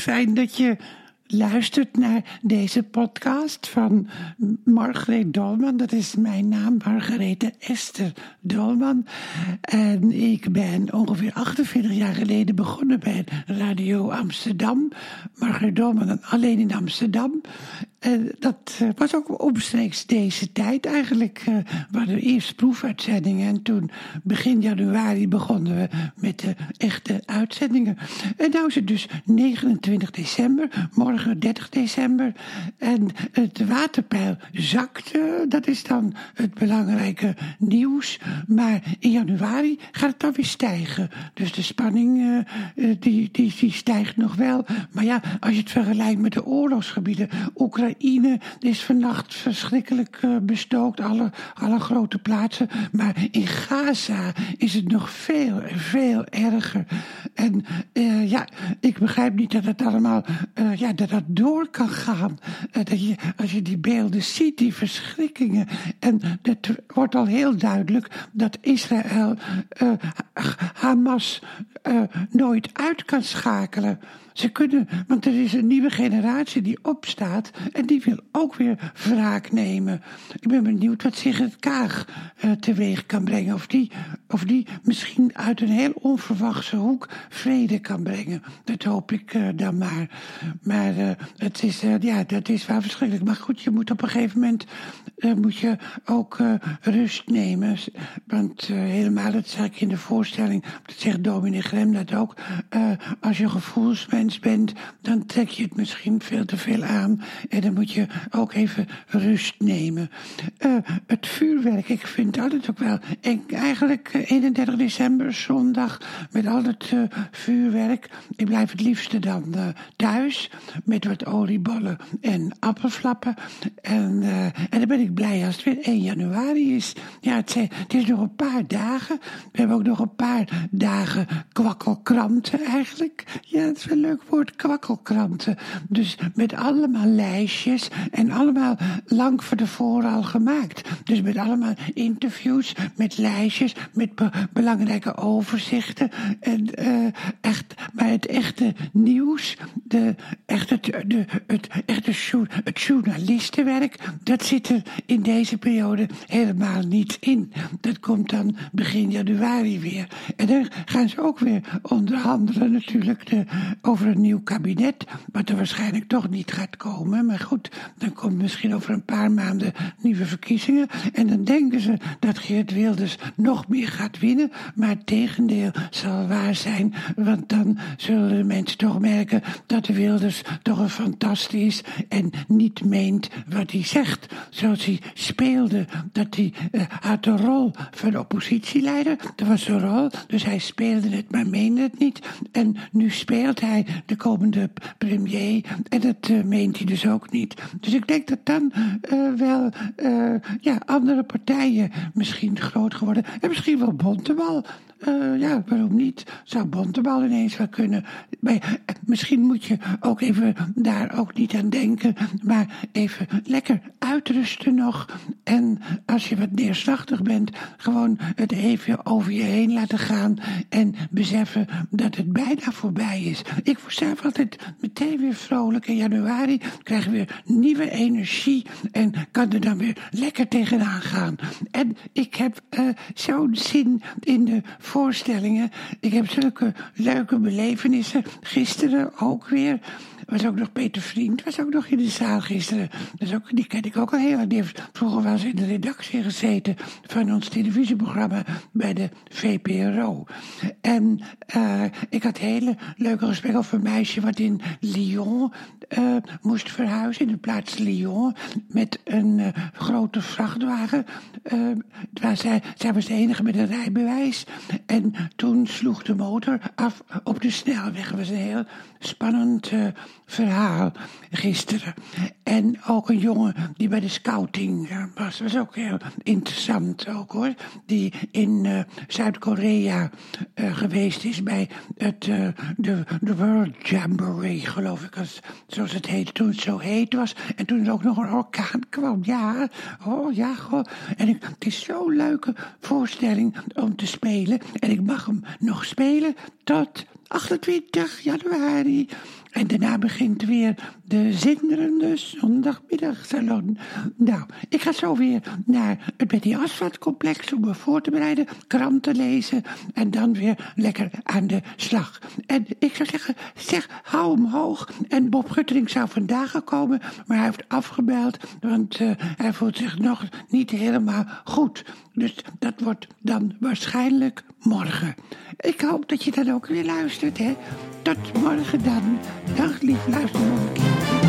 fijn dat je luistert naar deze podcast van Margreet Dolman. Dat is mijn naam, Margarethe Esther Dolman. En ik ben ongeveer 48 jaar geleden begonnen bij Radio Amsterdam. Margreet Dolman alleen in Amsterdam. En dat eh, was ook omstreeks deze tijd eigenlijk. Uh, we hadden eerst proefuitzendingen en toen begin januari begonnen we met de echte uitzendingen. En nu is het dus 29 december, morgen 30 december. En het waterpeil zakte, dat is dan het belangrijke nieuws. Maar in januari gaat het dan weer stijgen. Dus de spanning die, die, die stijgt nog wel. Maar ja, als je het vergelijkt met de oorlogsgebieden, Oekraïne Is vannacht verschrikkelijk uh, bestookt, alle, alle grote plaatsen. Maar in Gaza is het nog veel, veel erger. En uh, ja, ik begrijp niet dat het allemaal, uh, ja, dat dat door kan gaan. dat je, als je die beelden ziet, die verschrikkingen. En het wordt al heel duidelijk dat Israël Hamas nooit uit kan schakelen. Ze kunnen, want er is een nieuwe generatie die opstaat en die wil ook weer wraak nemen. Ik ben benieuwd wat Sigrid Kaag uh, teweeg kan brengen. Of die, of die misschien uit een heel onverwachte hoek vrede kan brengen. Dat hoop ik uh, dan maar. Maar uh, het is, ja, dat is wel verschrikkelijk. Maar goed, je moet op een gegeven moment moet je ook rust nemen. Want helemaal, dat zeg ik in de voorstelling, dat zegt dominee Grem dat ook. als je gevoelsmens bent, dan trek je het misschien veel te veel aan. En dan moet je ook even rust nemen. Uh, het vuurwerk, ik vind altijd ook wel. En eigenlijk 31 eh, december, zondag, met al het uh, vuurwerk. Ik blijf het liefste dan uh, thuis met wat oliebollen en appelflappen. En, en dan ben ik blij als het weer 1 januari is. Ja, het, is nog een paar dagen. We hebben ook nog een paar dagen kwakkelkranten eigenlijk. Ja, het is wel leuk woord kwakkelkranten. Dus met allemaal lijstjes en allemaal lang voor tevoren al gemaakt. Dus met allemaal interviews, met lijstjes, met belangrijke overzichten. En uh, echt, maar het echte nieuws, de, echt het, de, het echte het journalistenwerk, dat zit er in deze periode helemaal niet in. Dat komt dan begin januari weer. En dan gaan ze ook weer onderhandelen natuurlijk de, over een nieuw kabinet, wat er waarschijnlijk toch niet gaat komen. Maar goed, dan komt misschien over een paar maanden nieuwe verkiezingen. En dan denken ze dat Geert Wilders nog meer gaat winnen. Maar het tegendeel zal waar zijn. Want dan zullen de mensen toch merken dat Wilders toch een fantastisch en niet meent wat hij zegt. Zoals hij speelde, dat hij uh, had de rol van oppositieleider. Dat was zijn rol, dus hij speelde het, maar meende het niet. En nu speelt hij de komende premier. En dat uh, meent hij dus ook niet. Dus ik denk dat dan uh, wel ja, andere partijen misschien groot geworden. En misschien wel Bontebal. Uh, ja, waarom niet? Zou Bontebal ineens wel kunnen. Maar, misschien moet je ook even daar ook niet aan denken. Maar even lekker uitrusten nog. En als je wat neerslachtig bent, gewoon het even over je heen laten gaan. En beseffen dat het bijna voorbij is. Ik word zelf altijd meteen weer vrolijk. In januari krijg weer nieuwe energie. En kan er dan weer lekker tegenaan gaan. En ik heb uh, zo'n zin in de voorstellingen. Ik heb zulke leuke belevenissen. Gisteren ook weer was ook nog Peter Vriend, was ook nog in de zaal gisteren. Dus ook, die ken ik ook al heel lang. Die vroeger eens in de redactie gezeten van ons televisieprogramma bij de VPRO. En uh, ik had hele leuke gesprekken over een meisje wat in Lyon uh, moest verhuizen, in de plaats Lyon, met een uh, grote vrachtwagen. waar zij, zij was de enige met een rijbewijs. En toen sloeg de motor af op de snelweg. Het was een heel spannend verhaal gisteren. En ook een jongen die bij de scouting was. Dat was ook heel interessant ook hoor. Die in uh, Zuid-Korea uh, geweest is bij het, de, de World Jamboree, geloof ik. Als, zoals het heette toen het zo heet was. En toen er ook nog een orkaan kwam. Ja, oh ja, goh. En ik, het is zo'n leuke voorstelling om te spelen. En ik mag hem nog spelen tot 28 januari. En daarna begint weer de zinderende zondagmiddagsalon. Nou, ik ga zo weer naar het Betty Asphalt complex om me voor te bereiden, kranten lezen en dan weer lekker aan de slag. En ik zou zeggen, zeg, hou hem hoog. En Bob Guttering zou vandaag gekomen, maar hij heeft afgebeld, want uh, hij voelt zich nog niet helemaal goed. Dus dat wordt dan waarschijnlijk morgen. Ik hoop dat je dan ook weer luistert, hè. Tot morgen dan. Dag lief, luister keer.